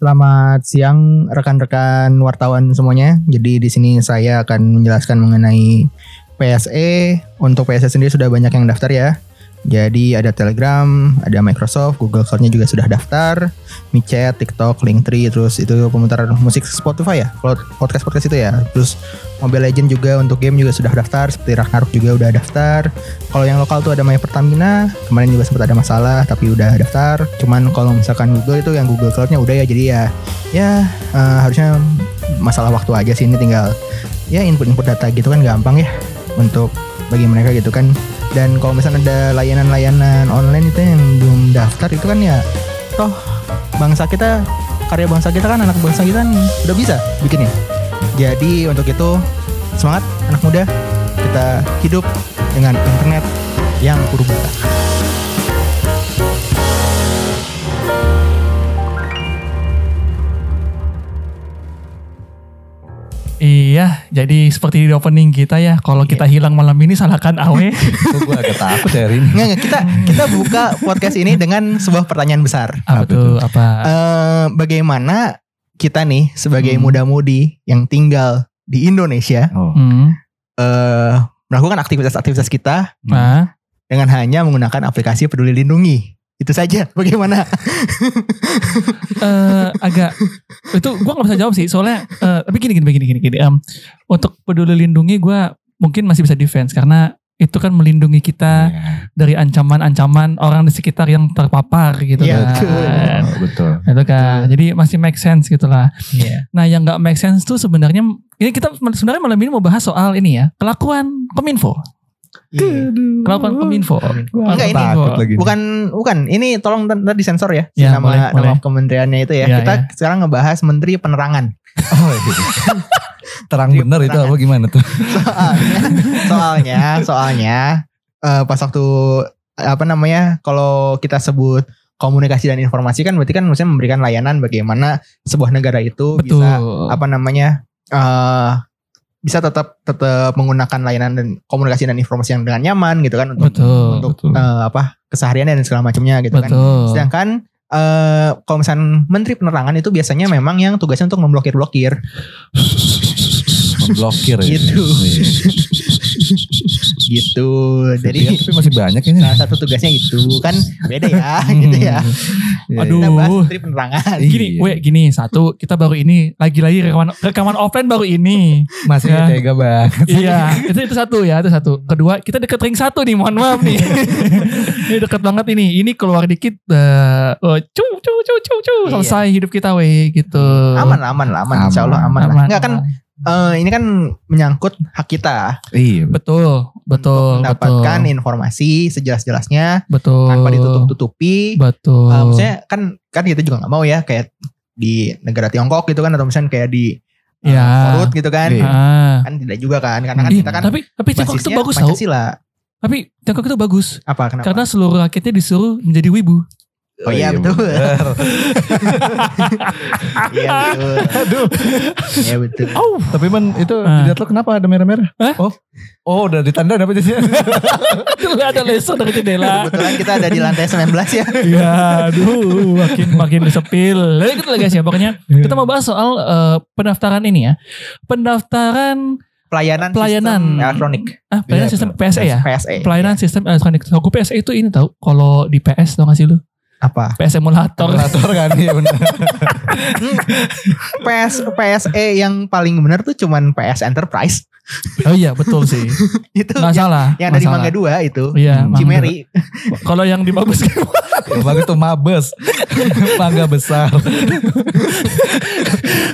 Selamat siang rekan-rekan wartawan semuanya. Jadi di sini saya akan menjelaskan mengenai PSE. Untuk PSE sendiri sudah banyak yang daftar ya. Jadi ada Telegram, ada Microsoft, Google Cloud-nya juga sudah daftar, MiChat, TikTok, Linktree, terus itu pemutaran musik Spotify ya, podcast podcast itu ya. Terus Mobile Legend juga untuk game juga sudah daftar, seperti Ragnarok juga udah daftar. Kalau yang lokal tuh ada My Pertamina, kemarin juga sempat ada masalah tapi udah daftar. Cuman kalau misalkan Google itu yang Google Cloud-nya udah ya, jadi ya ya eh, harusnya masalah waktu aja sih ini tinggal ya input-input data gitu kan gampang ya untuk bagi mereka gitu kan dan kalau misalnya ada layanan-layanan online itu yang belum daftar itu kan ya toh bangsa kita karya bangsa kita kan anak bangsa kita kan udah bisa bikinnya. Jadi untuk itu semangat anak muda kita hidup dengan internet yang purba Iya, jadi seperti di opening kita ya, kalau kita hilang malam ini salahkan Awe. Gue agak takut ya hari ini. Nggak, nggak, kita kita buka podcast ini dengan sebuah pertanyaan besar apa tuh? Apa? Eh, bagaimana kita nih sebagai Hmm. muda-mudi yang tinggal di Indonesia Oh. Hmm. eh melakukan aktivitas-aktivitas kita Nah, dengan hanya menggunakan aplikasi Peduli Lindungi. Itu saja. Bagaimana? eh, agak itu gua nggak bisa jawab sih, soalnya eh, tapi gini gini gini gini gini. em, untuk peduli lindungi gua mungkin masih bisa defense karena itu kan melindungi kita Iya. dari ancaman-ancaman orang di sekitar yang terpapar gitu Iya, kan. betul. Oh, betul. Itu kan. Jadi masih make sense gitu lah. Iya. Nah, yang nggak make sense tuh sebenarnya ini kita sebenarnya malam ini mau bahas soal ini ya, kelakuan Kominfo. Iya. Kelakuan Kominfo. Enggak, ini takut lagi. Bukan bukan ini tolong tadi disensor ya, Ya, nama boleh, nama boleh. kementeriannya itu ya. Ya, Kita ya. sekarang ngebahas Menteri Penerangan. Oh, iya. Terang bener itu apa gimana tuh? Soalnya soalnya soalnya eh, pas waktu apa namanya kalau kita sebut komunikasi dan informasi kan berarti kan maksudnya memberikan layanan bagaimana sebuah negara itu Betul. bisa apa namanya eh bisa tetap tetap menggunakan layanan dan komunikasi dan informasi yang dengan nyaman gitu kan untuk Betul. untuk betul. eh, apa kesehariannya dan segala macamnya gitu kan. Betul. Sedangkan eh kalau misalnya Menteri Penerangan itu biasanya memang yang tugasnya untuk memblokir-blokir Memblokir ya. Gitu. Iya. gitu. Jadi Iya, tapi masih banyak ini. salah satu tugasnya itu kan beda ya gitu ya. Iya, Aduh. Kita bahas Menteri Penerangan. Gini, Iya. we, gini satu kita baru ini lagi-lagi rekaman rekaman offline baru ini. Masih Ya. tega banget. iya, itu itu satu ya, itu satu. Kedua, kita deket ring satu nih, mohon maaf nih. ini deket banget ini. Ini keluar dikit, eh oh, cu cu cu cu cu Iya. selesai hidup kita we gitu. Aman aman lah, aman. Insya Allah aman, lah. Enggak kan eh, ini kan menyangkut hak kita Iya. Betul, betul, untuk betul. mendapatkan informasi sejelas-jelasnya betul. tanpa ditutup-tutupi. Betul. Eh, maksudnya kan kan kita juga nggak mau ya kayak di negara Tiongkok gitu kan atau misalnya kayak di Ya. Korut gitu kan. Iya. Kan tidak juga kan karena kan Ih, kita kan tapi tapi Tiongkok itu bagus tau. Pancasila. Tapi Tiongkok itu bagus Apa kenapa? karena seluruh rakyatnya disuruh menjadi wibu. Oh iya, betul. bener. Iya betul. Aduh. Iya betul. Oh, Tapi man itu Ah. dilihat lo kenapa ada merah-merah? Hah? Oh. Oh, udah ditanda apa sih? itu ada laser dari jendela. Kebetulan kita ada di lantai 19 ya. Iya, aduh, makin makin disepil. Lalu gitu lah guys ya, pokoknya kita mau bahas soal eh, pendaftaran ini ya. Pendaftaran Pelayanan, Pelayanan. sistem elektronik. ah pelayanan Iya, sistem PSE ya. PSE. Pelayanan sistem elektronik. Aku PSE itu ini tahu kalau di PS tau gak sih lu? Apa? PS emulator. Kalkulator kan iya benar. PS PSE yang paling benar tuh cuman PS Enterprise. Oh iya, betul sih. itu Nggak yang, salah. yang dari salah. Mangga 2 itu. Iya, Cimeri. dua. Kalau yang dibaguskan Yang bagus tuh mabes. Mangga besar.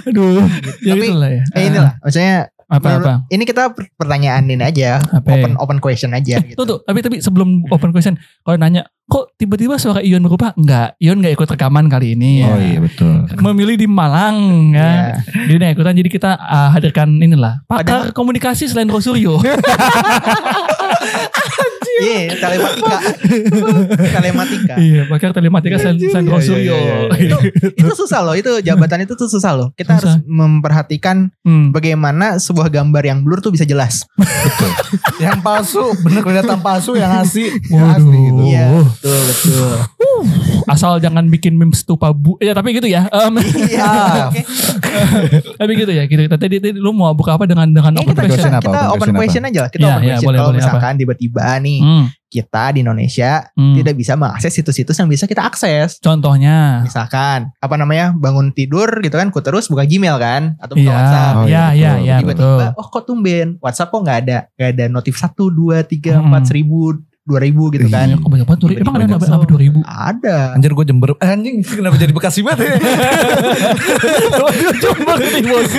aduh. Ya Tapi, itulah ya. Eh inilah maksudnya Apa apa? ini kita per- pertanyaan ini aja. Apa? Open open question aja Eh, gitu. tuh, tuh, tapi tapi sebelum open question, kalau nanya, kok tiba-tiba suara Ion berubah? Enggak, Ion nggak ikut rekaman kali ini. ya. Oh iya betul. Memilih di Malang ya. Iya. Jadi nggak ikutan, jadi kita ah, hadirkan inilah pakar komunikasi selain Rosuryo. Iya, telematika. telematika. iya, pakar telematika selain, selain Iya, iya, Rosuryo. iya, itu itu susah loh itu jabatan itu tuh susah loh kita Susah. harus memperhatikan Hmm. bagaimana sebuah gambar yang blur tuh bisa jelas Betul. yang palsu, bener kelihatan palsu yang asli. Yang Waduh. asli gitu. Iya, betul Betul. Asal jangan bikin memes stupa bu. Ya tapi gitu ya. Em, Iya. Oke. tapi gitu ya. Gitu. Tadi, tadi lu mau buka apa dengan dengan Ini open kita, question? apa? kita Open open question question aja lah. Kita Iya, open iya, question. boleh, Kalau boleh, misalkan tiba-tiba nih Hmm, kita di Indonesia hmm. tidak bisa mengakses situs-situs yang bisa kita akses. Contohnya. Misalkan apa namanya bangun tidur gitu kan, ku terus buka Gmail kan atau buka Iya, WhatsApp. Oh, iya, iya, iya, betul, iya. Tiba-tiba, oh kok tumben WhatsApp kok nggak ada, nggak ada notif satu, dua, tiga, Hmm. empat, seribu, dua ribu gitu kan? Iya, kok banyak banget. Tiba-tiba Emang ada sampai dua ribu? Ada. Anjir gue Jember. Eh, anjing kenapa jadi Bekasi banget ya? Jember nih bos.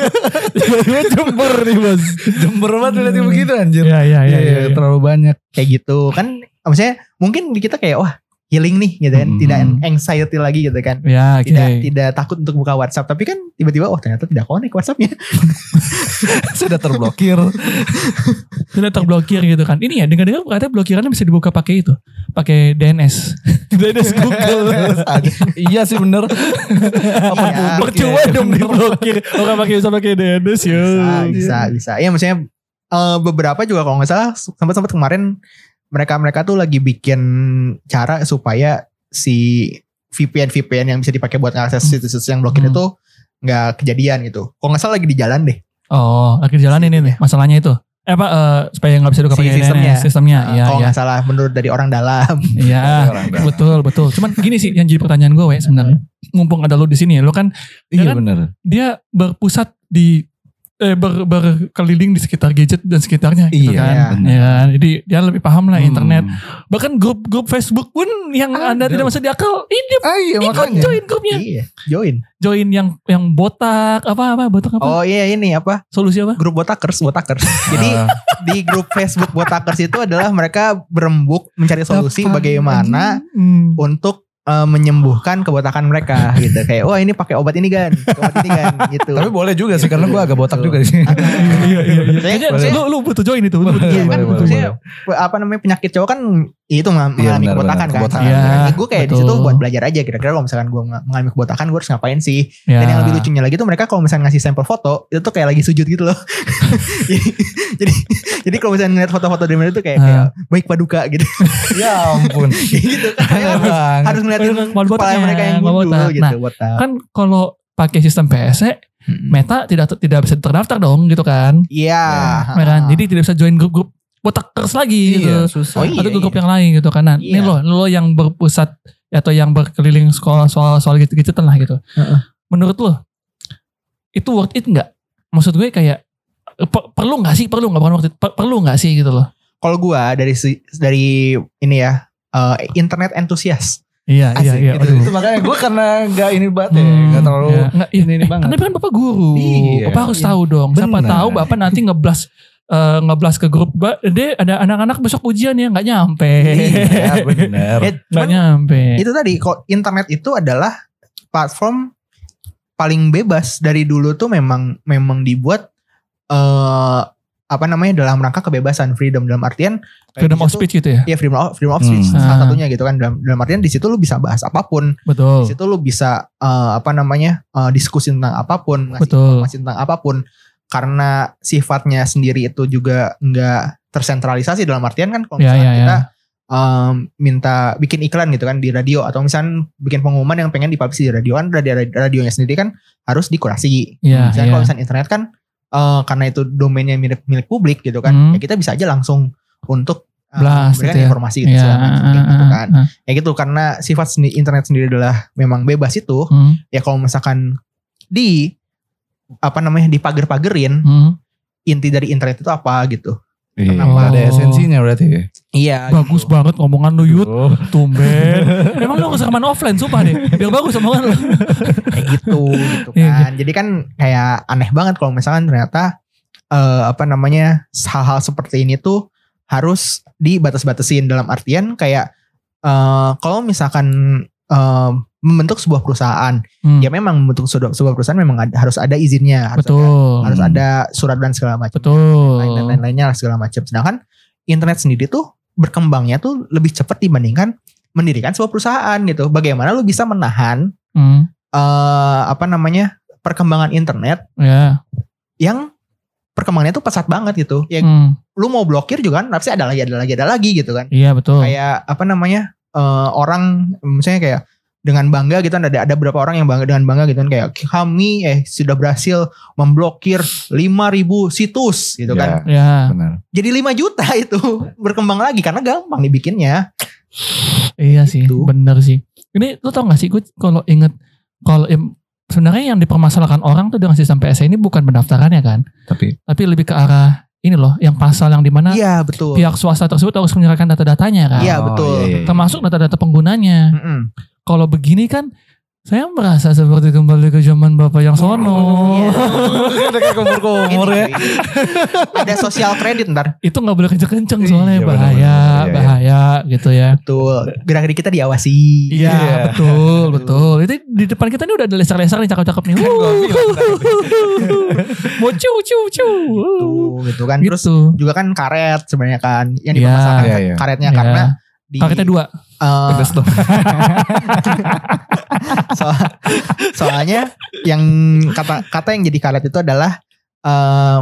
Jember nih bos. Jember banget liatnya begitu anjir. Iya, iya, iya. Iya, iya. terlalu banyak. Kayak gitu kan? Maksudnya mungkin di kita kayak wah healing nih gitu kan, Hmm. tidak anxiety lagi gitu kan. Ya, oke. Tidak tidak takut untuk buka WhatsApp, tapi kan tiba-tiba oh ternyata tidak connect WhatsAppnya. Sudah terblokir. Sudah terblokir gitu kan. Ini ya, dengar-dengar katanya blokirannya bisa dibuka pakai itu. Pakai DNS. DNS Google. iya sih bener. Apa Iya. publik Percuma ya? dong diblokir. Orang pakai bisa pakai DNS ya. bisa bisa bisa ya maksudnya eh, beberapa juga kalau nggak salah sempat sempat kemarin mereka mereka tuh lagi bikin cara supaya si VPN VPN yang bisa dipakai buat ngakses situs-situs yang blokir Hmm. itu nggak kejadian gitu kalau nggak salah lagi di jalan deh Oh, lagi jalan ini nih masalahnya itu. Eh apa eh, supaya nggak bisa dibuka Si sistemnya. DNS sistemnya. Nah, Iya, kalau iya. nggak salah menurut dari orang dalam Iya, betul, betul. Cuman gini sih yang jadi pertanyaan gue, we, sebenarnya. Mumpung ada lo di sini ya, lo kan Iya kan? bener. dia berpusat di eh, ber, berkeliling di sekitar gadget dan sekitarnya gitu Iya, kan. benar. Ya kan? Jadi dia lebih paham lah Hmm. internet. Bahkan grup-grup Facebook pun yang. Anda tidak masuk di akal, ini Ah iya ikut makanya. join grupnya. iya join Join yang yang botak apa apa botak apa? oh iya ini apa Solusi apa? grup botakers botakers jadi Ah, di grup Facebook botakers itu adalah mereka berembuk mencari solusi Apa? bagaimana Hmm. untuk eh, menyembuhkan kebotakan mereka gitu kayak wah ini pakai obat ini kan obat ini kan gitu tapi boleh juga sih karena gue agak botak Betul. juga di sini. Iya iya iya. Kayaknya maksudnya- lu lu butuh join itu. Butuh Iya kan boleh, boleh, maksudnya apa namanya penyakit cowok kan itu Iya, mengalami benar, kebotakan benar, kan. kebotakan. Iya, gue kayak di situ buat belajar aja kira-kira kalau misalkan gue mengalami kebotakan gue harus ngapain sih. Ya. Dan yang lebih lucunya lagi tuh mereka kalau misalnya ngasih sampel foto itu tuh kayak lagi sujud gitu loh. jadi jadi jadi kalau misalnya ngeliat foto-foto dari mereka tuh kayak, kayak baik paduka gitu. ya ampun. Gitu kan. Harus, harus ngeliatin kepala mereka yang gundul botak. gitu Nah, botak. Kan kalau pakai sistem PSE. Meta tidak tidak bisa terdaftar dong gitu kan. Iya. Ya kan? Jadi tidak bisa join grup-grup botakers lagi gitu. Iya susah. Oh, iya. Atau grup yang lain gitu kan. Nah, ini Iya. lo lo yang berpusat atau yang berkeliling sekolah soal soal gitu-gitu lah gitu. Heeh. Menurut lo itu worth it nggak? Maksud gue kayak per- perlu nggak sih? Perlu nggak bukan worth it? Per- perlu nggak sih gitu loh? Kalau gue dari si- dari ini ya eh, internet entusias. Iya iya Asik, iya. itu, aduh. itu makanya gue karena gak ini banget ya, Hmm, gak terlalu iya. Nggak, iya. ini ini banget. Karena kan bapak guru, Iya, bapak harus iya. tahu dong. Siapa Benar. tahu bapak nanti ngeblas eh, ngeblas ke grup, "Ba, deh ada anak-anak besok ujian ya nggak nyampe, Iya bener. Ya, nggak cuman nyampe. itu tadi kok internet itu adalah platform paling bebas dari dulu tuh memang memang dibuat eh apa namanya dalam rangka kebebasan freedom dalam artian Freedom of speech gitu ya, Iya freedom of, freedom of speech Hmm. salah Ah. satunya gitu kan dalam, dalam artian di situ lu bisa bahas apa pun betul, di situ lu bisa eh, apa namanya eh, diskusi tentang apa pun ngasih Betul. informasi tentang apa pun karena sifatnya sendiri itu juga nggak tersentralisasi dalam artian kan kalau Ya, misalnya ya, ya. kita em, minta bikin iklan gitu kan di radio atau misalnya bikin pengumuman yang pengen dipublish di radio kan radio radionya sendiri kan harus dikurasi. Iya, misalnya iya. kalau misalnya internet kan eh, karena itu domainnya milik milik publik gitu kan, Hmm. ya kita bisa aja langsung untuk eh, Blast memberikan gitu ya. informasi gitu, macam, kayak gitu ah, kan. ah. Ya gitu karena sifat sendi- internet sendiri adalah memang bebas itu. Hmm, Ya kalau misalkan di apa namanya dipager-pagerin hmm. inti dari internet itu apa gitu. Iya, Kenapa? ada esensinya berarti. Iya. Bagus gitu. banget ngomongan lu Yud, Oh. tumben. Emang lu nggak rekaman offline sumpah deh, biar bagus omongan lu. kayak gitu gitu Iya, kan. Jadi kan kayak aneh banget kalau misalkan ternyata eh, apa namanya hal-hal seperti ini tuh harus dibatas-batasin dalam artian kayak eh, kalau misalkan eh, membentuk sebuah perusahaan, Hmm, ya memang membentuk sebuah, sebuah perusahaan memang ada- harus ada izinnya, harus ada, betul, harus Hmm. ada surat dan segala macam. betul. dan lain-lainnya segala macam. Sedangkan internet sendiri tuh berkembangnya tuh lebih cepat dibandingkan mendirikan sebuah perusahaan gitu. Bagaimana lu bisa menahan Hmm, eh apa namanya perkembangan internet ya. yang perkembangannya tuh pesat banget gitu. Ya Hmm, lu mau blokir juga kan pasti ada lagi ada lagi ada lagi gitu kan. iya betul. Kayak apa namanya eh, orang misalnya kayak dengan bangga gitu ada ada beberapa orang yang bangga dengan bangga gitu kan kayak kami eh sudah berhasil memblokir 5000 situs gitu kan. Ya, Benar. Jadi 5 juta itu berkembang lagi karena gampang dibikinnya. iya sih, Gitu. bener sih. Ini lu tau gak sih gue kalau inget kalau sebenarnya yang dipermasalahkan orang tuh dengan sistem PSE ini bukan pendaftarannya kan, Tapi tapi lebih ke arah ini loh, yang pasal yang di mana Iya, betul. pihak swasta tersebut harus menyerahkan data-datanya kan, Iya, Oh, betul. iya, iya. termasuk data-data penggunanya. Mm-mm. Kalau begini kan saya merasa seperti kembali ke zaman bapak yang sono. Iya. Ada kayak kumur-kumur ya. Ini, ada sosial kredit ntar. Itu nggak boleh kenceng-kenceng soalnya Iya, bahaya, benar-benar. Iya, iya. bahaya gitu ya. Betul. Gerak-gerik kita diawasi. Iya Iya. betul betul. Itu di depan kita nih udah ada leser-leser nih cakep-cakep nih. Mau cu cu cu. Tuh, gitu kan. Terus Gitu. juga kan karet sebenarnya kan yang Iya. dipermasalahkan Iya, iya. karetnya Iya. karena di Paketnya dua. Eh, Pedes dong. so- soalnya yang kata kata yang jadi karet itu adalah eh,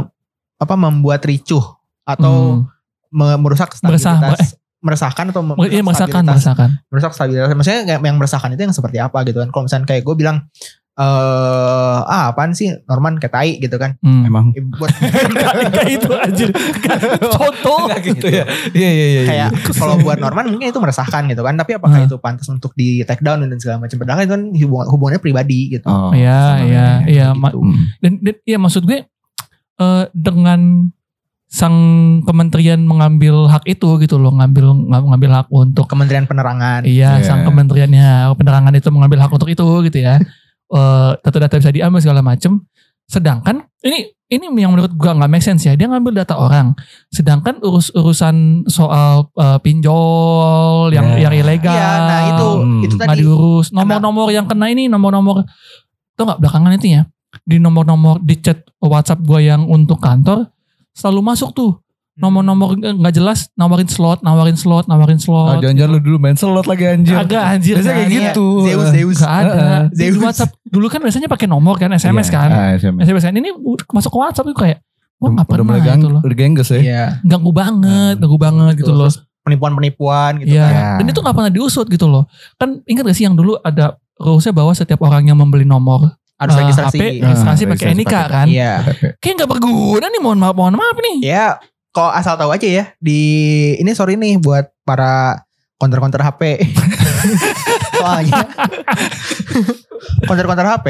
apa membuat ricuh atau Hmm. me- merusak Meresah, stabilitas meresahkan atau merusak Iya meresahkan, stabilitas meresahkan. merusak stabilitas maksudnya yang meresahkan itu yang seperti apa gitu kan kalau misalnya kayak gue bilang eh ah apaan sih Norman kayak tai gitu kan Hmm. Emang Eh, buat Kayak itu anjir. Contoh. gitu ya. Iya iya iya. kayak kalau buat Norman mungkin itu meresahkan gitu kan tapi apakah Hmm. itu pantas untuk di take down dan segala macam padahal itu kan hubungan hubungannya pribadi gitu Oh. Iya, iya, iya. Gitu. Hmm. Dan, dan iya maksud gue eh, dengan sang kementerian mengambil hak itu gitu loh, ngambil ng- ngambil hak untuk Kementerian Penerangan iya Iya. sang kementeriannya penerangan itu mengambil hak untuk itu gitu ya. Eh, data-data bisa diambil segala macem. Sedangkan ini ini yang menurut gua nggak make sense ya. Dia ngambil data orang. Sedangkan urus urusan soal eh, pinjol yang Ya. yang ilegal. Iya, nah itu Hmm. itu nggak tadi diurus. Nomor-nomor yang kena ini nomor-nomor tuh nggak belakangan itu ya di nomor-nomor di chat WhatsApp gua yang untuk kantor selalu masuk tuh nomor-nomor nggak jelas nawarin slot, nawarin slot, nawarin slot. jangan-jangan lu dulu main slot lagi anjir. Agak anjir. Biasanya kayak? Iya, gitu. Zeus Zeus Gak ada. Heeh. Di Zeus. WhatsApp dulu kan biasanya pakai nomor kan SMS Iya. kan. Ah, SMS. SMS kan ini masuk ke WhatsApp tuh kayak wah nggak Udah pernah mulai gang, gitu loh. udah gengges ya. Iya Ganggu banget, ganggu banget gitu Betul. loh. Penipuan-penipuan gitu Iya. kan. Dan itu gak pernah diusut gitu loh. Kan ingat gak sih yang dulu ada rulesnya bahwa setiap orang yang membeli nomor harus eh, registrasi HP, Nah, registrasi pakai registrasi NIK pakai- kan. Iya Kayak gak berguna nih mohon maaf, mohon maaf nih. Ya kalau asal tahu aja ya di ini sorry nih buat para counter-counter HP. Soalnya counter-counter HP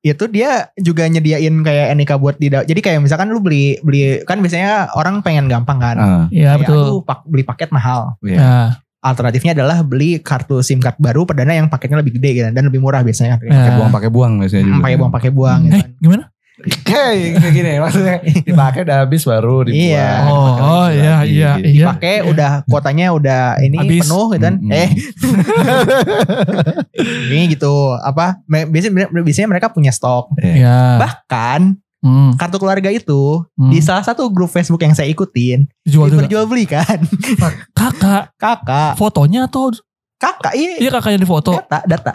itu dia juga nyediain kayak NIK buat di jadi kayak misalkan lu beli beli kan biasanya orang pengen gampang kan. Ah, Iya Kayak, betul. aduh, pak, beli paket mahal. iya. Ya. Alternatifnya adalah beli kartu SIM card baru perdana yang paketnya lebih gede gitu dan lebih murah biasanya. Ya. Pakai buang pakai buang biasanya juga. Hmm, pakai buang pakai buang gitu Eh kan. gimana? Kayak kayak gini maksudnya dipakai udah habis baru dibuang. Iya. Oh, Dipakai oh, lagi, iya, gitu. iya, iya. Pakai udah kuotanya udah ini Habis. penuh gitu kan. Mm-mm. Eh ini gitu apa biasanya biasanya mereka punya stok Iya. Ya. bahkan Hmm, kartu keluarga itu hmm. di salah satu grup Facebook yang saya ikutin Dijual juga. diperjualbelikan Kakak, kakak fotonya atau kakak iya iya kakak yang difoto. data data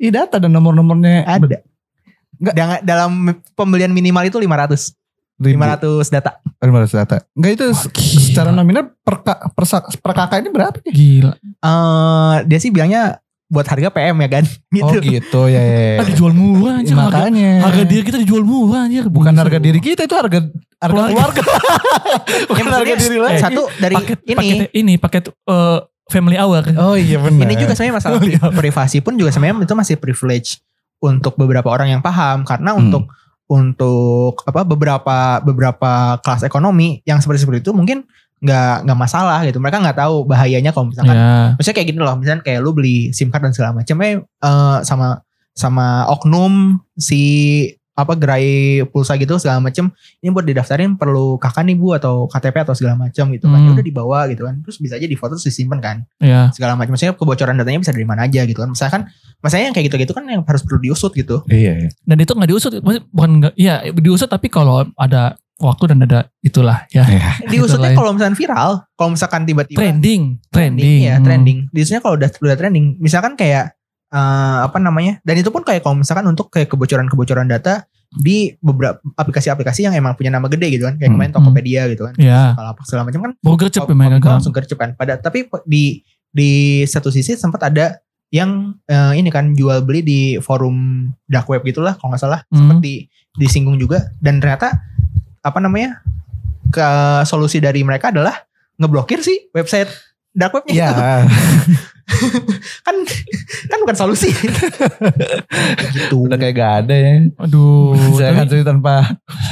Ih data dan nomor-nomornya ada Dengan- dalam pembelian minimal itu 500 ribu. 500 data 500 data. Enggak itu se- secara nominal per, per, per kakak ini berapa nih? Gila. eh dia sih bilangnya buat harga PM ya kan gitu, Oh gitu ya. ya, ya. Ah, dijual murah. Harga, Makanya. harga diri kita dijual murah anjir. bukan harga diri kita itu harga harga Keluarga. keluarga. Ya, bukan harga maksudnya, diri lain. satu dari paket, ini paket ini paket eh, family hour. Oh iya benar. ini juga sebenarnya masalah pri- privasi pun juga sebenarnya itu masih privilege untuk beberapa orang yang paham karena Hmm. untuk untuk apa beberapa beberapa kelas ekonomi yang seperti seperti itu mungkin nggak nggak masalah gitu mereka nggak tahu bahayanya kalau misalkan Ya. misalnya kayak gini loh misalnya kayak lu beli SIM card dan segala macam eh eh, sama sama oknum si apa gerai pulsa gitu segala macam ini buat didaftarin perlu kakak nih bu atau KTP atau segala macam gitu kan Hmm. udah dibawa gitu kan terus bisa aja difoto terus disimpan kan Ya. segala macam maksudnya kebocoran datanya bisa dari mana aja gitu kan misalkan maksudnya yang kayak gitu-gitu kan yang harus perlu diusut gitu Iya, iya. Dan itu nggak diusut, maksudnya bukan nggak, iya diusut tapi kalau ada waktu dan ada itulah ya. diusutnya Itulah ya. kalau misalkan viral kalau misalkan tiba-tiba Trending, trending. ya Hmm. trending diusutnya kalau udah udah trending misalkan kayak eh, apa namanya dan itu pun kayak kalau misalkan untuk kayak kebocoran-kebocoran data di beberapa aplikasi-aplikasi yang emang punya nama gede gitu kan kayak Hmm. kemarin Tokopedia gitu kan Ya. kalau apa segala macam kan Mau gercep ya Kominfo kan. langsung gercep kan pada tapi di di satu sisi sempat ada yang eh, ini kan jual beli di forum dark web gitulah kalau nggak salah Hmm. sempat di disinggung juga dan ternyata apa namanya ke solusi dari mereka adalah ngeblokir sih website dark webnya Iya. itu. kan kan bukan solusi gitu Udah kayak gak ada ya. Aduh. Saya akan tapi, cerita tanpa.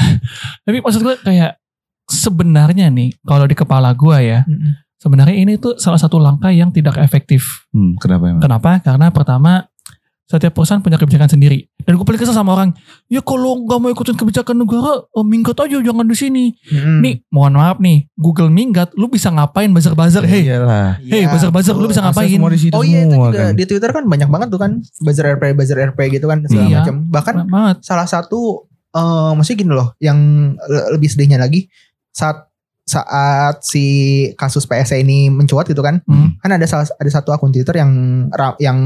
tapi maksud gue kayak sebenarnya nih kalau di kepala gue ya, Mm-mm. sebenarnya ini tuh salah satu langkah yang tidak efektif. Hmm, kenapa emang? Kenapa? Karena pertama setiap perusahaan punya kebijakan sendiri. Dan gue paling kesel sama orang, ya kalau nggak mau ikutin kebijakan negara, oh, minggat aja jangan di sini. Mm-mm. Nih, mohon maaf nih, Google minggat, lu bisa ngapain buzzer-buzzer? Hey, Iyalah. hey, Iya, buzzer-buzzer, lu bisa ngapain? Masa semua di situ Oh iya itu juga kan. di Twitter kan banyak banget tuh kan buzzer RP buzzer RP gitu kan segala Iya. macam. Bahkan Banget salah satu eh maksudnya gini loh yang le- lebih sedihnya lagi saat saat si kasus PSE ini mencuat gitu kan Hmm. kan ada salah ada satu akun Twitter yang yang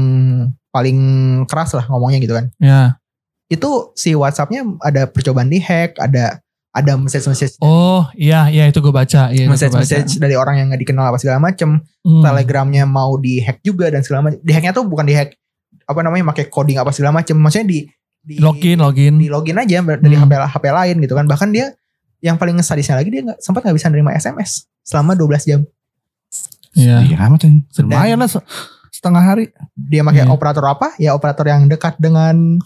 paling keras lah ngomongnya gitu kan Ya. itu si WhatsAppnya ada percobaan di hack ada ada message message Oh, iya, iya itu gue baca. Iya, itu message gua baca. message dari orang yang nggak dikenal apa segala macem Hmm. telegramnya mau di hack juga dan segala macam di hacknya tuh bukan di hack apa namanya pakai coding apa segala macam maksudnya di di Login, login. di login aja dari Hmm. HP HP lain gitu kan bahkan dia yang paling sadisnya lagi dia nggak sempat nggak bisa nerima SMS selama 12 jam Iya. Iya amat ya. Lumayan lah se- setengah hari. dia pakai Iya. operator apa ya operator yang dekat dengan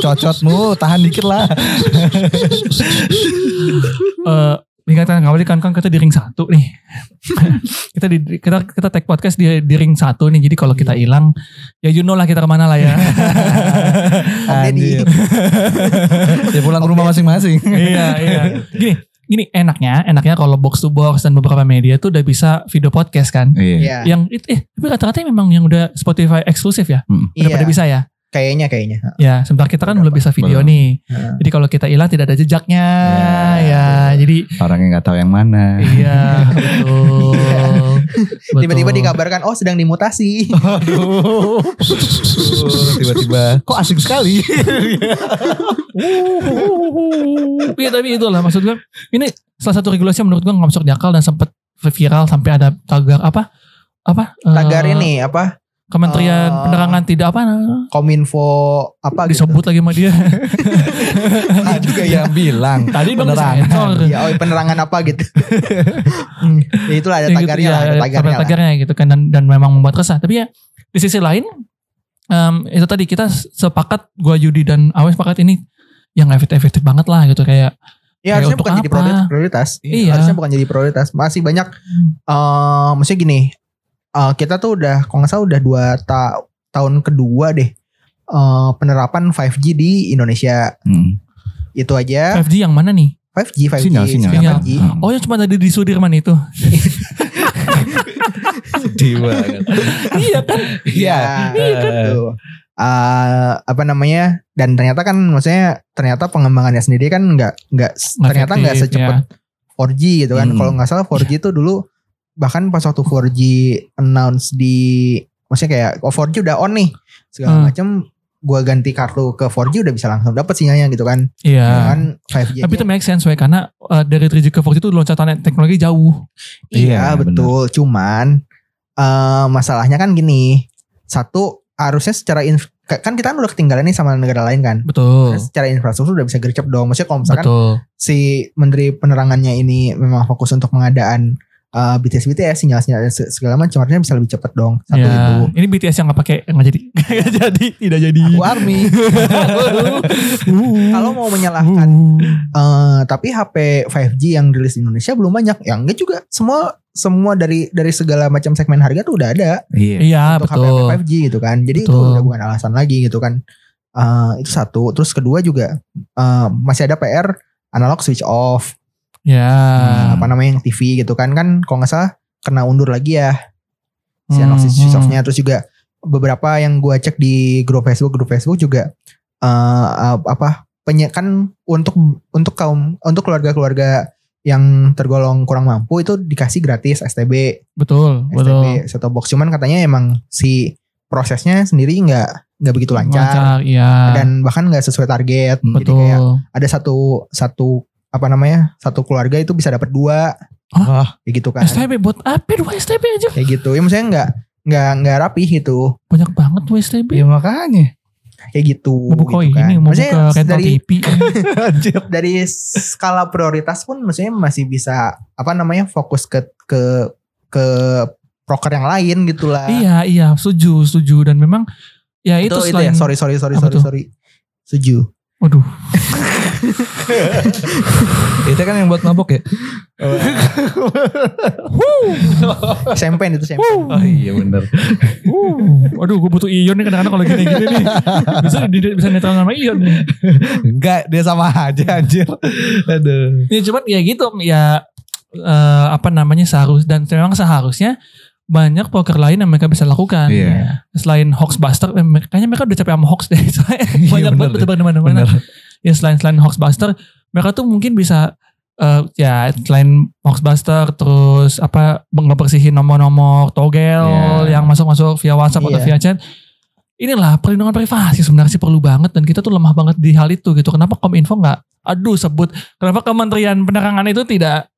Cocotmu, tahan dikit lah. Eh, Ingatkan kali kan kan kita di ring satu nih. kita di kita kita take podcast di, di ring satu nih. Jadi kalau kita hilang, ya you know lah kita ke mana lah ya. Ya pulang ke rumah masing-masing. iya iya. Gini gini enaknya enaknya kalau box to box dan beberapa media tuh udah bisa video podcast kan. Iya. ya Yang itu eh tapi rata-rata memang yang udah Spotify eksklusif ya. Hmm. Udah iya pada bisa ya. Kayaknya kayaknya Ya, sebentar kita kan Beberapa. udah bisa video Belum. nih. Heeh. Jadi kalau kita hilang tidak ada jejaknya Ya. ya. Jadi Orangnya nggak tahu yang mana. iya betul. Betul. tiba-tiba dikabarkan oh sedang dimutasi Aduh. Tiba-tiba. Kok asik sekali. Iya tapi itulah maksud gue. Ini salah satu regulasi yang menurut gue nggak masuk di akal dan sempat viral sampai ada tagar apa apa tagar ini apa Kementerian Eh, Penerangan tidak apa nah, kominfo apa gitu disebut lagi sama dia. Ah, juga ya Yang bilang. Tadi bang Penerangan. ya oh penerangan apa gitu Hmm, ya itulah ada Ya gitu, tagarnya ya, lah ada ada tagarnya lah. tagarnya gitu kan dan, dan memang membuat resah. Tapi ya di sisi lain em, itu tadi kita sepakat gua Yudi dan Awes sepakat ini yang efektif efektif banget lah gitu kayak Ya harusnya bukan jadi apa? prioritas, prioritas. Iya. Harusnya bukan jadi prioritas. Masih banyak eh maksudnya gini. Eh, kita tuh udah kalau nggak salah udah dua ta- tahun kedua deh eh, penerapan 5G di Indonesia. Hmm. Itu aja 5G yang mana nih? 5G 5G Sinyal, sinyal. Sinyal. 5G. Oh yang cuma tadi di Sudirman itu. Sedih banget. iya kan? Iya. Iya kan tuh. Eh, apa namanya dan ternyata kan maksudnya ternyata pengembangannya sendiri kan nggak nggak ternyata nggak secepat 4G gitu kan Hmm. kalau nggak salah 4G itu dulu bahkan pas waktu 4G announce di maksudnya kayak oh 4G udah on nih segala Hmm. macam gua ganti kartu ke 4G udah bisa langsung dapat sinyalnya gitu kan Iya. Ya kan 5G Tapi itu make sense we karena uh, dari 3G ke 4G itu loncatan teknologi jauh. iya Iya, betul cuman eh masalahnya kan gini satu harusnya secara inf- kan kita kan udah ketinggalan nih sama negara lain kan Betul. Terus secara infrastruktur udah bisa gercep dong. Maksudnya kalau misalkan Betul. si menteri penerangannya ini memang fokus untuk pengadaan uh, BTS BTS sinyal-sinyal se- segala macam harusnya bisa lebih cepat dong. Satu ya. itu. Ini BTS yang nggak pakai nggak jadi. Nggak jadi, tidak jadi. Aku army. Kalau mau menyalahkan Uh. uh, tapi HP 5G yang rilis di Indonesia belum banyak. Ya enggak juga. Semua semua dari dari segala macam segmen harga tuh udah ada Iya. Iya untuk betul. HP 5G gitu kan. Jadi itu Betul. udah bukan alasan lagi gitu kan. Uh, itu satu. Terus kedua juga uh, masih ada PR analog switch off. Ya. Hmm, apa namanya yang TV gitu kan kan kalau nggak salah kena undur lagi ya si Hmm, switch hmm. terus juga beberapa yang gua cek di grup Facebook grup Facebook juga eh eh, apa penye kan untuk untuk kaum untuk keluarga-keluarga yang tergolong kurang mampu itu dikasih gratis STB Betul, betul. STB set box cuman katanya emang si prosesnya sendiri nggak nggak begitu lancar, Lancar, iya. dan bahkan nggak sesuai target jadi betul. kayak ada satu satu apa namanya satu keluarga itu bisa dapat dua. Wah, kayak gitu kan. STB buat apa? Dua STB aja. Kayak gitu. Ya maksudnya nggak nggak nggak rapi gitu. Banyak banget tuh STB ya makanya. kayak gitu mau buka gitu kan. ini mau Maksudnya buka dari TV Anjir. dari skala prioritas pun maksudnya masih bisa apa namanya fokus ke ke ke proker yang lain gitulah iya iya setuju setuju. Dan memang ya itu, itu, itu selain ya sorry sorry sorry sorry sorry. Setuju. Waduh Itu kan yang buat mabok ya? sempen itu sempen Oh iya bener. Uh, aduh gue butuh Ion nih kadang-kadang kalau gini-gini nih. Bisa di- bisa netral sama Ion nih. Enggak, dia sama aja anjir. Aduh. Ya cuman ya gitu ya eh, apa namanya seharus dan memang seharusnya banyak poker lain yang mereka bisa lakukan. Iya. Selain Hoaxbuster, eh, me- kayaknya mereka udah capek sama Hoax deh. Soalnya Iya, banyak bener banget deh. bertebar di mana-mana. Ya selain selain Hoaxbuster, mereka tuh mungkin bisa eh, ya selain Hoaxbuster terus apa ngebersihin nomor-nomor togel Iya. yang masuk-masuk via WhatsApp atau Iya. via chat. Inilah perlindungan privasi sebenarnya sih perlu banget dan kita tuh lemah banget di hal itu gitu. Kenapa Kominfo nggak aduh sebut kenapa Kementerian Penerangan itu tidak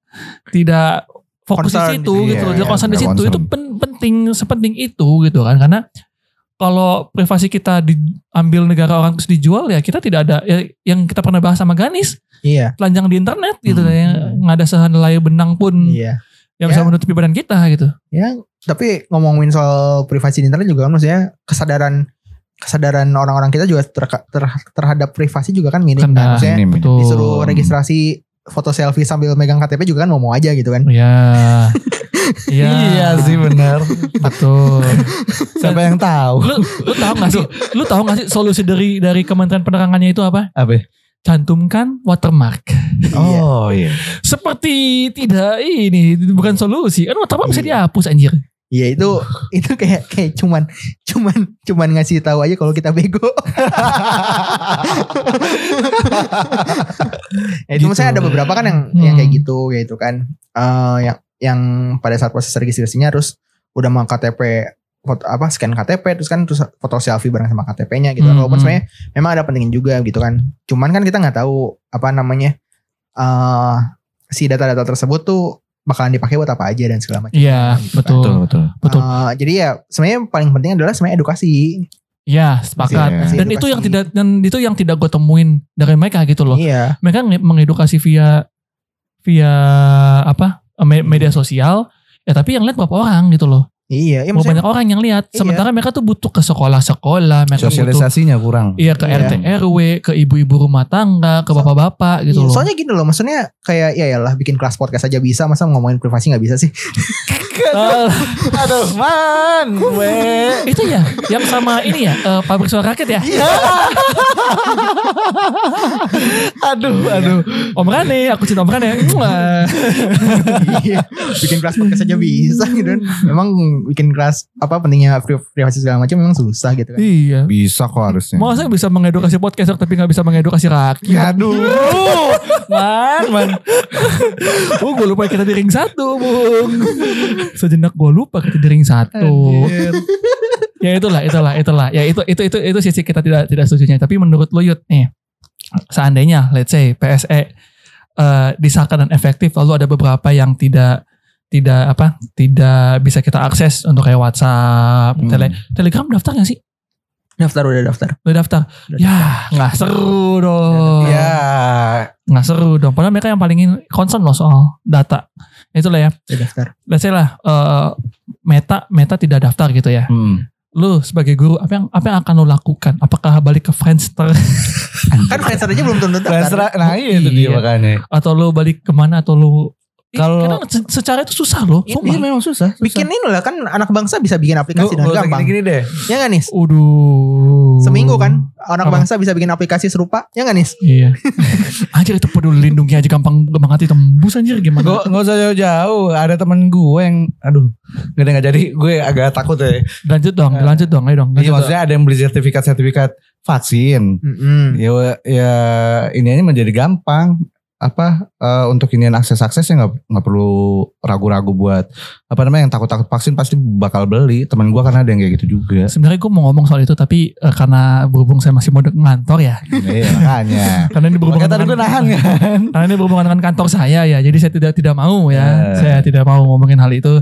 tidak fokus Concern di situ di- gitu. iya, Dia iya, concern di situ itu concern. pen- penting sepenting itu gitu kan karena kalau privasi kita diambil negara orang terus dijual ya kita tidak ada ya, yang kita pernah bahas sama Ganis iya telanjang di internet gitu Hmm. yang nggak ada sehelai benang pun iya yang bisa Ya. menutupi badan kita gitu. ya tapi ngomongin soal privasi di internet juga kan maksudnya kesadaran kesadaran orang-orang kita juga ter- ter- terhadap privasi juga kan minim Kena. kan maksudnya Minim. Betul. disuruh registrasi foto selfie sambil megang KTP juga kan mau mau aja gitu kan Iya. Iya. Iya sih bener. Betul. Siapa yang tahu? lu lu tahu gak sih? Lu tahu gak sih solusi dari dari Kementerian Penerangannya itu apa? Apa? Cantumkan watermark. Oh iya. Seperti tidak ini bukan solusi. Kan watermark bisa Iya. dihapus anjir. Iya itu itu kayak kayak cuman cuman cuman ngasih tahu aja kalau kita bego. ya, itu Gitu. maksudnya ada beberapa kan yang Hmm. yang kayak gitu kayak itu kan Eh, yang yang pada saat proses registrasinya harus udah mau KTP foto apa scan KTP terus kan terus foto selfie bareng sama KTP-nya gitu kan. Hmm, Walaupun hmm. sebenarnya memang ada pentingin juga gitu kan. Cuman kan kita nggak tahu apa namanya eh si data-data tersebut tuh bakalan dipakai buat apa aja dan segala macam. Iya, gitu kan. betul. Betul betul. Betul. Eh, jadi ya sebenarnya yang paling penting adalah sebenarnya edukasi. Iya, sepakat. Kasih Dan itu yang tidak dan itu yang tidak gue temuin dari mereka gitu loh. Iya. Mereka nge- mengedukasi via via apa? Me- media sosial. Ya tapi yang lihat berapa orang gitu loh. Iya, ya Mau banyak orang yang lihat. Iya. Sementara mereka tuh butuh ke sekolah-sekolah, mereka butuh Sosialisasinya kurang. iya ke Iya. RT RW, ke ibu-ibu rumah tangga, ke So- bapak-bapak gitu iya, loh. Soalnya gini loh, maksudnya kayak ya lah bikin kelas podcast aja bisa, masa ngomongin privasi nggak bisa sih? Aduh, man, gue. itu ya yang sama ini ya eh, pabrik suara rakyat ya. Iya. Aduh, aduh. Om Rane, aku cinta Om Rane. Iya, bikin kelas podcast aja bisa gitu kan. Memang bikin kelas apa pentingnya pri- privasi segala macam memang susah gitu kan. iya. Bisa kok harusnya. Masa bisa mengedukasi podcaster tapi nggak bisa mengedukasi rakyat? Aduh. man, man. oh, gue lupa kita di ring satu, Bung. Sejenak gue lupa kita di ring satu. Ya itulah, itulah, itulah. Ya itu itu itu itu sisi kita tidak tidak setuju Tapi menurut lo Yud nih, seandainya let's say PSE eh, disahkan dan efektif, lalu ada beberapa yang tidak tidak apa tidak bisa kita akses untuk kayak WhatsApp, Hmm. tele, Telegram daftar gak sih? Daftar udah daftar. Udah daftar. Udah Ya nggak seru dong. Ya, nggak seru dong. Padahal mereka yang paling in- concern loh soal data. Itulah ya. Udah daftar. Let's lah eh, Meta Meta tidak daftar gitu ya. hmm. Lu sebagai guru apa yang apa yang akan lo lakukan? Apakah balik ke Friendster Kan Friendster aja belum tentu daftar. Friendster, nah itu dia Iya. makanya. atau lo balik ke mana atau lo Kalau- secara itu susah loh. Iya, Sumpah. memang susah. Bikin ini lah kan anak bangsa bisa bikin aplikasi dengan gampang. Gini-gini deh. Ya nggak nih? Udah. Seminggu kan anak Apa? bangsa bisa bikin aplikasi serupa. Ya nggak nih? Iya. anjir itu peduli lindungi aja gampang gampang hati tembus anjir gimana? Gue gak usah jauh-jauh. Ada temen gue yang, aduh, gak ada gak jadi. Gue agak takut ya. lanjut dong, lanjut dong, ayo dong. Iya maksudnya ada yang beli sertifikat-sertifikat vaksin. Mm-mm. Ya, ya ini aja menjadi gampang. Apa eh, untuk inian akses aksesnya nggak nggak perlu ragu-ragu buat apa namanya yang takut-takut vaksin pasti bakal beli teman gua karena ada yang kayak gitu juga Sebenarnya gue mau ngomong soal itu tapi eh, karena berhubung saya masih mau ngantor ya. iya makanya Karena ini berhubungan tadi gue nahan kan karena ini berhubungan dengan kantor saya ya. Jadi saya tidak tidak mau ya. Ya. Saya tidak mau ngomongin hal itu.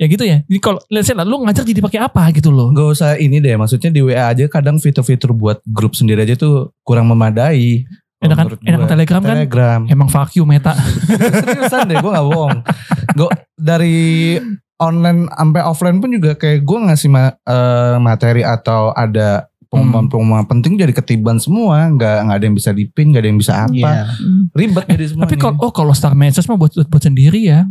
Ya gitu ya. Jadi kalau let's say lah, lu ngajar jadi pakai apa gitu loh. Gak usah ini deh, maksudnya di WA aja kadang fitur-fitur buat grup sendiri aja tuh kurang memadai. Enakan menurut enakan gua. Telegram kan. Telegram. Emang fuck you meta. Seriusan deh, gue gak bohong. Gue dari online sampai offline pun juga kayak gue ngasih ma- eh, materi atau ada pengumuman-pengumuman penting jadi ketiban semua. Nggak nggak ada yang bisa dipin, nggak ada yang bisa apa. Iya. Ribet jadi semua. Tapi kalau oh kalau Star Message mah buat buat sendiri ya.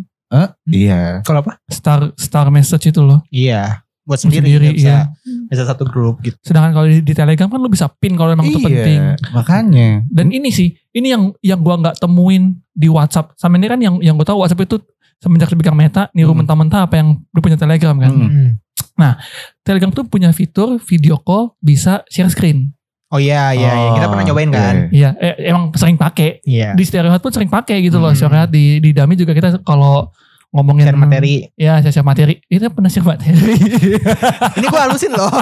iya. Kalau apa? Star Star Message itu loh. Iya. Buat sendiri, sendiri, nggak bisa, iya. bisa satu grup gitu. Sedangkan kalau di, di Telegram kan lu bisa pin kalau emang itu Iya, penting. Makanya. Dan ini sih, ini yang yang gua nggak temuin di WhatsApp. Sama ini kan yang yang gua tahu WhatsApp itu semenjak dipegang Meta niru Hmm. mentah-mentah apa yang lu punya Telegram kan. Hmm. Telegram tuh punya fitur video call bisa share screen. Oh iya iya, iya. kita pernah nyobain kan. Iya, eh, emang sering pakai. Iya. Di Stereohat pun sering pakai gitu loh. Hmm. Stereohat di di Dami juga kita kalau ngomongin Share materi. Ya, share, share materi. Kita pernah share materi. Ini gua halusin loh.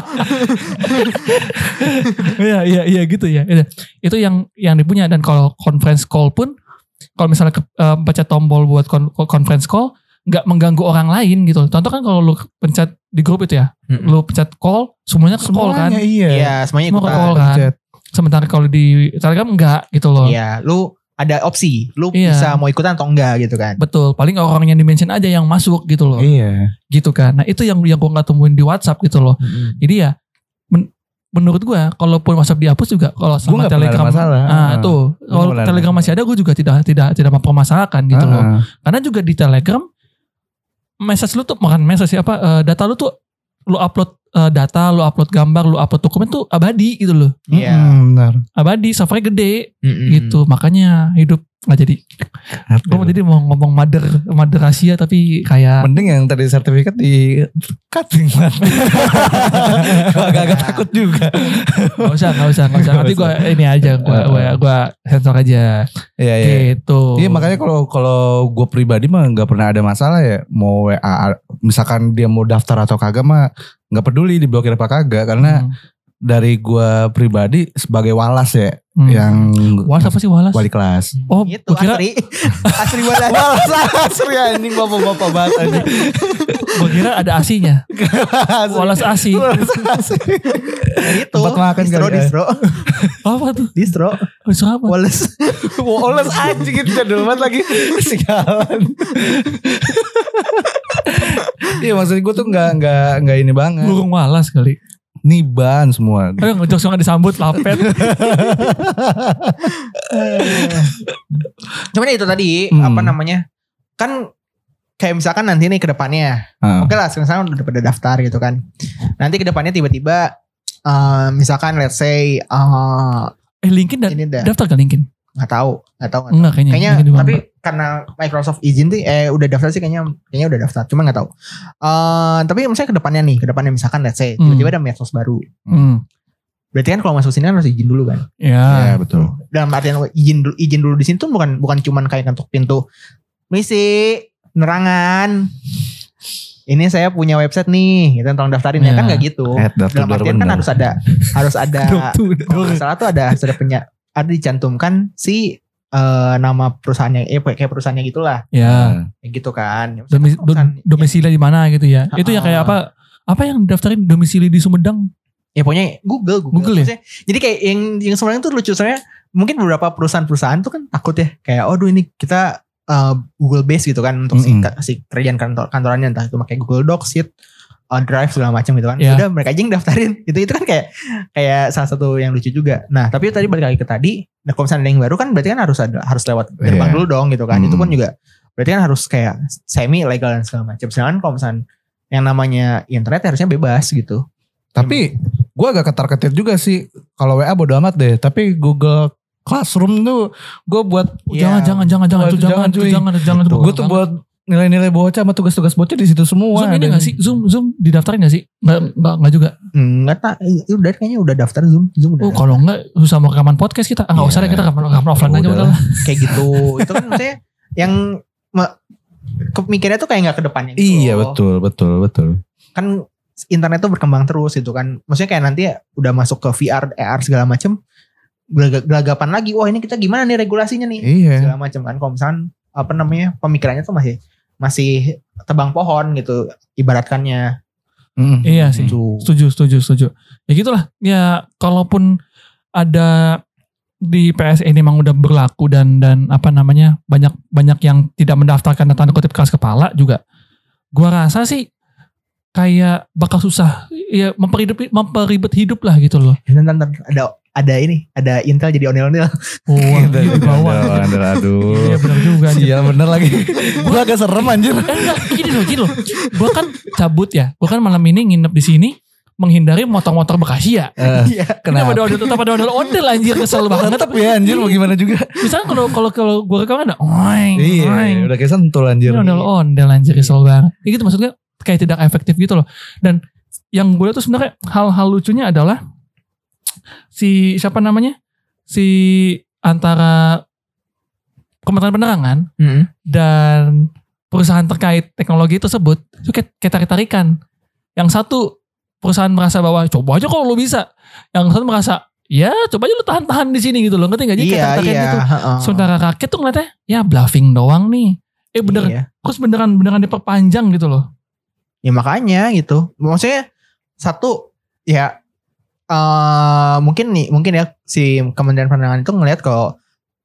Iya, iya, iya gitu ya. Itu, itu yang yang dipunya dan kalau conference call pun kalau misalnya ke, eh, pencet tombol buat kon- conference call nggak mengganggu orang lain gitu. Contoh kan kalau lu pencet di grup itu ya, Mm-mm. lu pencet call, semuanya ke call kan. Semuanya iya. Iya, semuanya Semua ke call kan. Sementara kalau di Telegram enggak gitu loh. Iya, lu ada opsi, lu Iya. bisa mau ikutan atau enggak gitu kan. Betul, paling orang yang dimention aja yang masuk gitu loh. Iya. Gitu kan. Nah, itu yang yang gua nggak temuin di WhatsApp gitu loh. Jadi ya men- menurut gua kalaupun WhatsApp dihapus juga kalau Gua sama ada Telegram masalah. Ah, Ah. tuh. Gua Kalau Telegram masih ada gua juga tidak tidak tidak mempermasalahkan gitu loh. Ah. Karena juga di Telegram message lu tuh bukan message sih, apa eh, data lu tuh lu upload eh, data, lu upload gambar, lu upload dokumen tuh abadi gitu loh. Iya. Mm, benar. Abadi, servernya gede Mm-mm. gitu. Makanya hidup nggak jadi. Gue mau jadi mau ngomong mother mother rahasia tapi kayak Mending yang tadi sertifikat di cutting man. Agak-agak takut juga. nggak usah nggak usah nggak usah. Nanti gue ini aja gue gue gue sensor aja Iya iya. gitu. Iya makanya kalau kalau gue pribadi mah nggak pernah ada masalah ya mau WA misalkan dia mau daftar atau kagak mah nggak peduli diblokir apa kagak karena Hmm. Dari gue pribadi sebagai walas ya Hmm. yang Walas apa sih Walas? wali kelas. Oh, Itu kira asri. asri banget. Walas asli anjing bapak-bapak banget anjing. gue kira ada asinya. Walas asi. Walas asli. itu. Tempat makan distro, kali ya. distro. Apa tuh? Distro. Itu apa? Wallace. Walas anjing itu jadul banget lagi. Sialan. Iya maksud gue tuh nggak nggak nggak ini banget. Burung Walas kali. Niban semua. Ayo ngejok nggak disambut lapet. Cuman itu tadi Hmm. apa namanya? Kan kayak misalkan nanti nih ke depannya. Ah. Oke lah sekarang udah pada daftar gitu kan. Nanti ke depannya tiba-tiba eh, misalkan let's say eh, eh LinkedIn da- ini dah daftar gak LinkedIn? Nggak tahu nggak tahu nggak kayaknya. kayaknya tapi karena Microsoft izin tuh eh udah daftar sih kayaknya kayaknya udah daftar cuma nggak tahu Eh tapi misalnya ke depannya nih ke depannya misalkan let's say Hmm. tiba-tiba ada medsos baru Hmm. berarti kan kalau masuk sini kan harus izin dulu kan Ya. Iya betul. dalam artian izin dulu izin dulu di sini tuh bukan bukan cuman kayak ketuk pintu misi nerangan ini saya punya website nih gitu tolong daftarin ya Ya. kan nggak gitu dalam artian kan harus ada harus ada kalau salah tuh ada harus ada punya ada dicantumkan si eh, nama perusahaannya eh kayak perusahaannya gitulah Ya. kayak gitu kan dom- domisili di mana gitu ya. Itu ya kayak apa? Apa yang daftarin domisili di Sumedang? ya pokoknya Google Google, Google ya? Maksudnya, jadi kayak yang yang sebenarnya tuh lucu soalnya mungkin beberapa perusahaan-perusahaan tuh kan takut ya kayak oh duh ini kita uh, Google base gitu kan untuk Mm-mm. si, si kerjaan kantor kantorannya entah itu pakai Google Docs, Sheet, uh, Drive segala macam gitu kan. Iya. Udah mereka aja yang daftarin. Itu itu kan kayak kayak salah satu yang lucu juga. Nah, tapi tadi balik lagi ke tadi, nah kalau misalnya ada yang baru kan berarti kan harus ada harus lewat gerbang Iya. dulu dong gitu kan. Itu Mm. pun juga berarti kan harus kayak semi legal dan segala macam. Sedangkan kalau misalnya yang namanya internet ya harusnya bebas gitu. Tapi gue agak ketar-ketir juga sih. Kalau WA bodo amat deh. Tapi Google Classroom tuh gue buat Iya. Jangan, jangan, jangan, jangan, itu Waduh, jangan, jangan, itu cuy. jangan, itu jangan. itu gue bagus tuh banget. buat nilai-nilai bocah sama tugas-tugas bocah di situ semua. Zoom ini ada. gak sih? Zoom Zoom didaftarin gak sih? Nggak, nggak, nggak juga. Enggak tak, udah kayaknya udah daftar Zoom, Zoom udah. Oh kalau enggak susah mau rekaman podcast kita. Ah nggak Iya. usah deh kita rekaman, rekaman offline aja Udah udah lah. kayak gitu. itu kan maksudnya yang kemikirnya tuh kayak nggak ke depannya gitu. Iya loh. betul betul betul. Kan internet tuh berkembang terus gitu kan. Maksudnya kayak nanti ya udah masuk ke VR, AR segala macem. gelaga- Gelagapan lagi. Wah ini kita gimana nih regulasinya nih? Iya. Segala macam kan. Kalau misalkan apa namanya pemikirannya tuh masih masih tebang pohon gitu ibaratkannya. Mm. Iya sih. Gitu. Setuju, setuju, setuju. Ya gitulah. Ya kalaupun ada di PS ini memang udah berlaku dan dan apa namanya banyak banyak yang tidak mendaftarkan tanda kutip keras kepala juga. Gua rasa sih kayak bakal susah ya memperhidup memperibet hidup lah gitu loh. Dan ntar, ntar, ada ada ini, ada Intel jadi onel-onel. Oh, Gitu, di bawah. Aduh, aduh. Iya benar juga. Iya bener lagi. Gue agak serem anjir. Enggak, gini loh, gini loh. Gue kan cabut ya. Gue kan malam ini nginep di sini menghindari motor-motor Bekasi ya. Iya. Kenapa ada ondel tetap ada ondel ondel anjir kesel banget. Tetep ya anjir mau gimana juga. Misalnya kalau kalau kalau gue rekam ada oeng, Iya oeng. udah kayak sentul anjir. Ini ondel ondel anjir kesel banget. Ya gitu maksudnya kayak tidak efektif gitu loh. Dan yang gue tuh sebenarnya hal-hal lucunya adalah si siapa namanya si antara Kementerian Penerangan Mm. dan perusahaan terkait teknologi tersebut itu kayak, kayak tarik-tarikan. Yang satu perusahaan merasa bahwa coba aja kalau lo bisa. Yang satu merasa ya coba aja lo tahan-tahan di sini gitu loh. Ngerti gak? Jadi kayak Iya, iya. gitu. heeh. Sementara rakyat tuh ngeliatnya ya bluffing doang nih. Eh bener, Iya. terus beneran beneran diperpanjang gitu loh. Ya makanya gitu. Maksudnya satu ya eh mungkin nih mungkin ya si Kementerian Perdagangan itu ngelihat kalau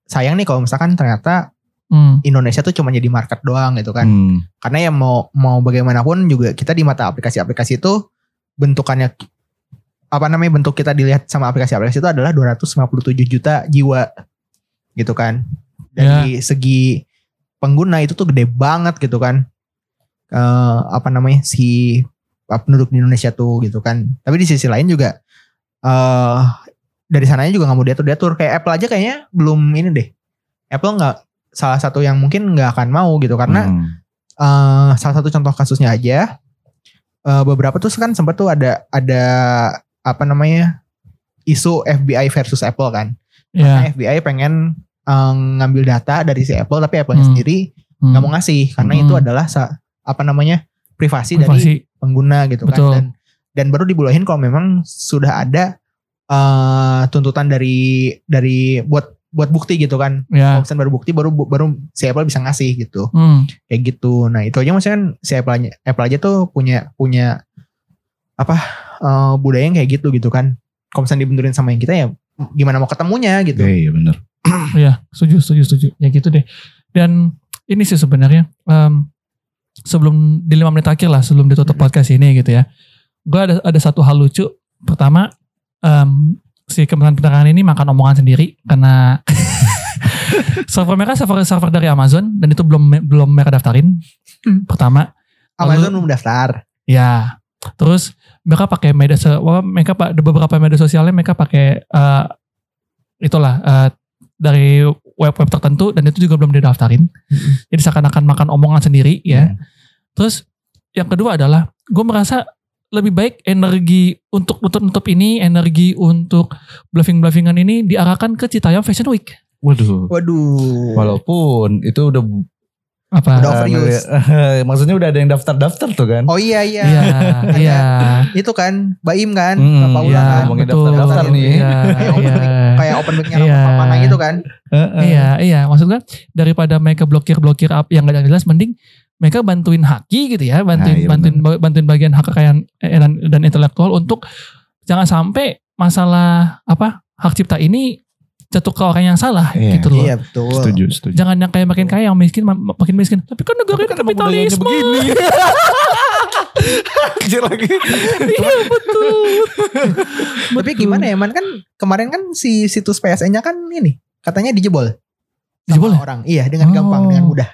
sayang nih kalau misalkan ternyata Hmm. Indonesia tuh cuma jadi market doang gitu kan. Hmm. Karena ya mau mau bagaimanapun juga kita di mata aplikasi-aplikasi itu bentukannya apa namanya bentuk kita dilihat sama aplikasi-aplikasi itu adalah 257 juta jiwa gitu kan. Dari segi pengguna itu tuh gede banget gitu kan. Eh apa namanya si uh, penduduk di Indonesia tuh gitu kan. Tapi di sisi lain juga eh dari sananya juga nggak mau diatur diatur kayak Apple aja kayaknya belum ini deh. Apple nggak salah satu yang mungkin nggak akan mau gitu karena Hmm. eh salah satu contoh kasusnya aja eh, beberapa tuh kan sempat tuh ada ada apa namanya isu FBI versus Apple kan. Karena FBI pengen eh, ngambil data dari si Apple tapi Apple-nya Hmm. sendiri Hmm. nggak mau ngasih karena Hmm. itu adalah apa namanya privasi, dari Privasi. pengguna gitu Betul. kan dan dan baru dibolehin kalau memang sudah ada eh, tuntutan dari dari buat buat bukti gitu kan. Ya. Kalau baru bukti baru baru si Apple bisa ngasih gitu Hmm. kayak gitu. Nah itu aja maksudnya kan si Apple aja, Apple aja tuh punya punya apa eh, budaya yang kayak gitu gitu kan. Kalau misalnya dibenturin sama yang kita ya gimana mau ketemunya gitu. Iya iya bener. Iya, setuju, setuju, setuju. Ya gitu deh. Dan ini sih sebenarnya em, sebelum di lima menit terakhir lah sebelum ditutup podcast ini gitu ya. Gue ada ada satu hal lucu. Pertama, em, si Kementerian Perdagangan ini makan omongan sendiri karena server mereka server server dari Amazon dan itu belum belum mereka daftarin. Hmm. Pertama, Amazon Lalu- belum daftar. Ya, terus mereka pakai media mereka pak beberapa media sosialnya mereka pakai eh, itulah eh, dari web-web tertentu dan itu juga belum didaftarin. Jadi seakan-akan makan omongan sendiri ya. Terus yang kedua adalah gue merasa lebih baik energi untuk nutup-nutup ini, energi untuk bluffing-bluffingan ini diarahkan ke Citayam Fashion Week. Waduh. Waduh. Walaupun itu udah Apa? Udah overuse. maksudnya udah ada yang daftar-daftar tuh kan. Oh iya iya. Iya, iya. Itu kan Baim kan, Hmm, Bapak Paula Iya, kan. ngomongin betul. daftar-daftar nih. Iya, Kayak open iya. mic, kayak open mic-nya Iya. Pamana gitu kan. Heeh. Iya, iya. Maksud gue daripada mereka blokir-blokir up yang gak jelas, mending mereka bantuin haki gitu ya, bantuin Nah, iya bantuin bantuin bagian hak kekayaan eh, dan, dan intelektual untuk jangan sampai masalah apa hak cipta ini jatuh ke orang yang salah Iya. gitu loh. Iya betul. Setuju, setuju. Jangan yang kayak makin kaya yang miskin ma- makin miskin. Tapi kan negara Tapi ini kan kapitalisme. begini. Anjir lagi. iya betul. Tapi gimana ya man kan kemarin kan si situs PSN-nya kan ini katanya dijebol. Dijebol ya? orang. Iya dengan gampang Oh. dengan mudah.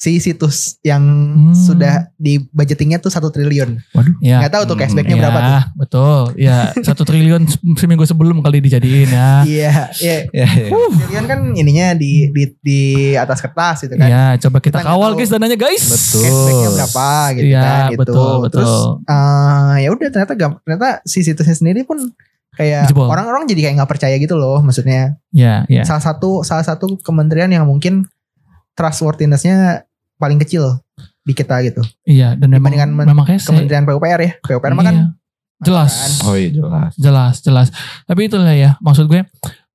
Si situs yang Hmm. sudah di budgetingnya tuh satu triliun. Ya. Nggak tahu tuh cashbacknya Ya, berapa tuh. betul. Ya, satu triliun se- seminggu sebelum kali dijadiin ya. Iya, iya. Ya, ya. Triliun kan ininya di di di atas kertas gitu kan. Ya, coba kita Kita kawal guys dananya guys. Betul. Cashbacknya berapa gitu Iya, kan gitu. betul, betul. Terus eh, ya udah ternyata ternyata si situsnya sendiri pun kayak orang-orang jadi kayak nggak percaya gitu loh maksudnya Ya, ya. salah satu salah satu kementerian yang mungkin trustworthiness-nya paling kecil di kita gitu Iya, dan memang Dibandingkan memang kayak Kementerian PUPR ya PUPR mah kan Iya. jelas. Oh iya jelas. jelas jelas tapi itulah ya maksud gue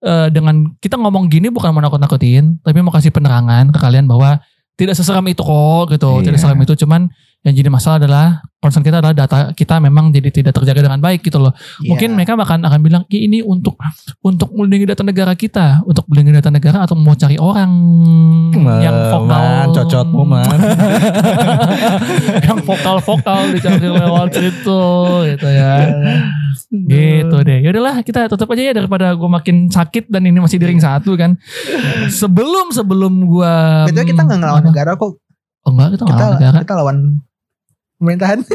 eh, dengan kita ngomong gini bukan mau nakut-nakutin tapi mau kasih penerangan ke kalian bahwa tidak seseram itu kok gitu Iya. tidak seseram itu cuman yang jadi masalah adalah concern kita adalah data kita memang jadi tidak terjaga dengan baik gitu loh. Iya. mungkin mereka akan akan bilang "Ih, ini untuk untuk melindungi data negara kita. Untuk melindungi data negara atau mau cari orang yang vokal. Man, cocotmu man. yang vokal vokal dicari lewat situ gitu ya. Gitu deh. Ya udahlah kita tutup aja ya daripada gue makin sakit dan ini masih di ring satu kan. Sebelum sebelum gue Betul kita nggak ngelawan negara kok. Oh enggak kita kita lawan negara. kita lawan pemerintahan.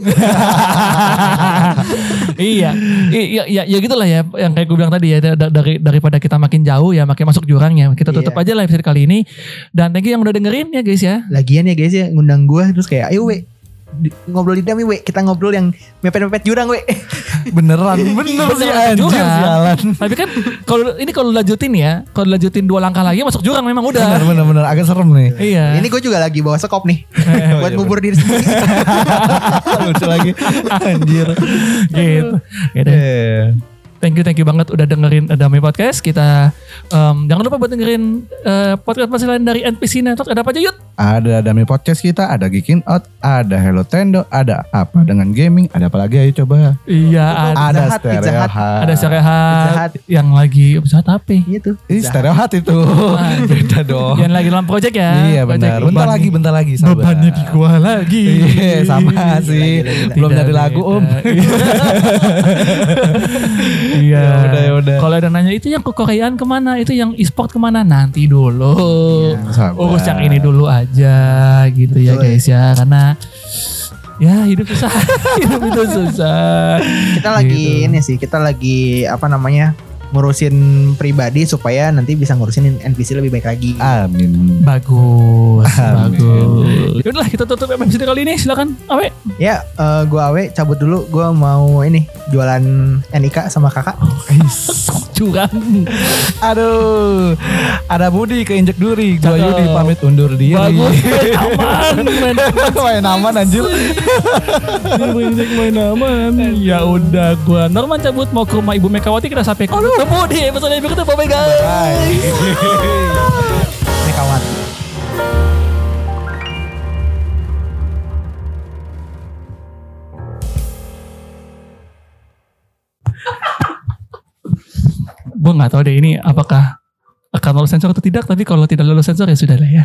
Iya. Iya ya, ya gitulah ya yang kayak gue bilang tadi ya da- dari daripada kita makin jauh ya makin masuk jurang ya kita tutup Iya. aja lah episode kali ini. Dan thank you yang udah dengerin ya guys ya. Lagian ya guys ya ngundang gua terus kayak ayo we di- ngobrol di dami we kita ngobrol yang mepet-mepet jurang we Beneran, bener sih anjir sialan. tapi kan kalau ini kalau lanjutin ya kalau lanjutin dua langkah lagi masuk jurang memang Bener, udah bener, bener. Agak serem nih. iya ini gue juga lagi bawa sekop nih buat iya, ngubur diri sendiri Lucu lagi. Anjir. gitu gitu Eh. Thank you, thank you banget udah dengerin Dami Podcast. Kita em, jangan lupa buat dengerin eh, podcast podcast lain dari NPC Network. Ada apa aja Yud? Ada Dami Podcast kita, ada Geekin Out, ada Hello Tendo, ada apa dengan gaming, ada apa lagi ayo coba. Iya, ada, Ada Stereo. Hut. ada Pizza Hut. yang lagi Pizza Hut apa? gitu Ih, Stereo Hut itu. Beda dong. Yang lagi dalam project ya. Iya benar. Bentar lagi, bentar lagi. sabar. Bebannya di gua lagi. Iya, sama sih. Belum dari lagu. Om. Iya. Ya udah, ya udah. Kalau ada nanya itu yang ke Koreaan ke mana? Itu yang e-sport ke mana? Nanti dulu. Sabar. urus yang ini dulu aja gitu ya Betul. guys ya karena ya hidup susah hidup itu susah kita lagi Gitu. ini sih kita lagi apa namanya ngurusin pribadi supaya nanti bisa ngurusin NPC lebih baik lagi Amin. bagus Amin. bagus Yaudah kita tutup episode kali ini silakan Awe ya eh, gua awe cabut dulu gua mau ini jualan NIK sama kakak curang Aduh, ada Budi keinjek duri. Gua Cakep. Yudi pamit undur diri. bagus main aman main Main aman anjir. Main main aman ya udah gua Norman cabut mau ke rumah Ibu Megawati kita sampai ketemu di episode berikutnya bye bye guys. Ini kawan. Gue nggak tahu deh ini apakah akan lolos sensor atau tidak tapi kalau tidak lolos sensor ya sudah lah ya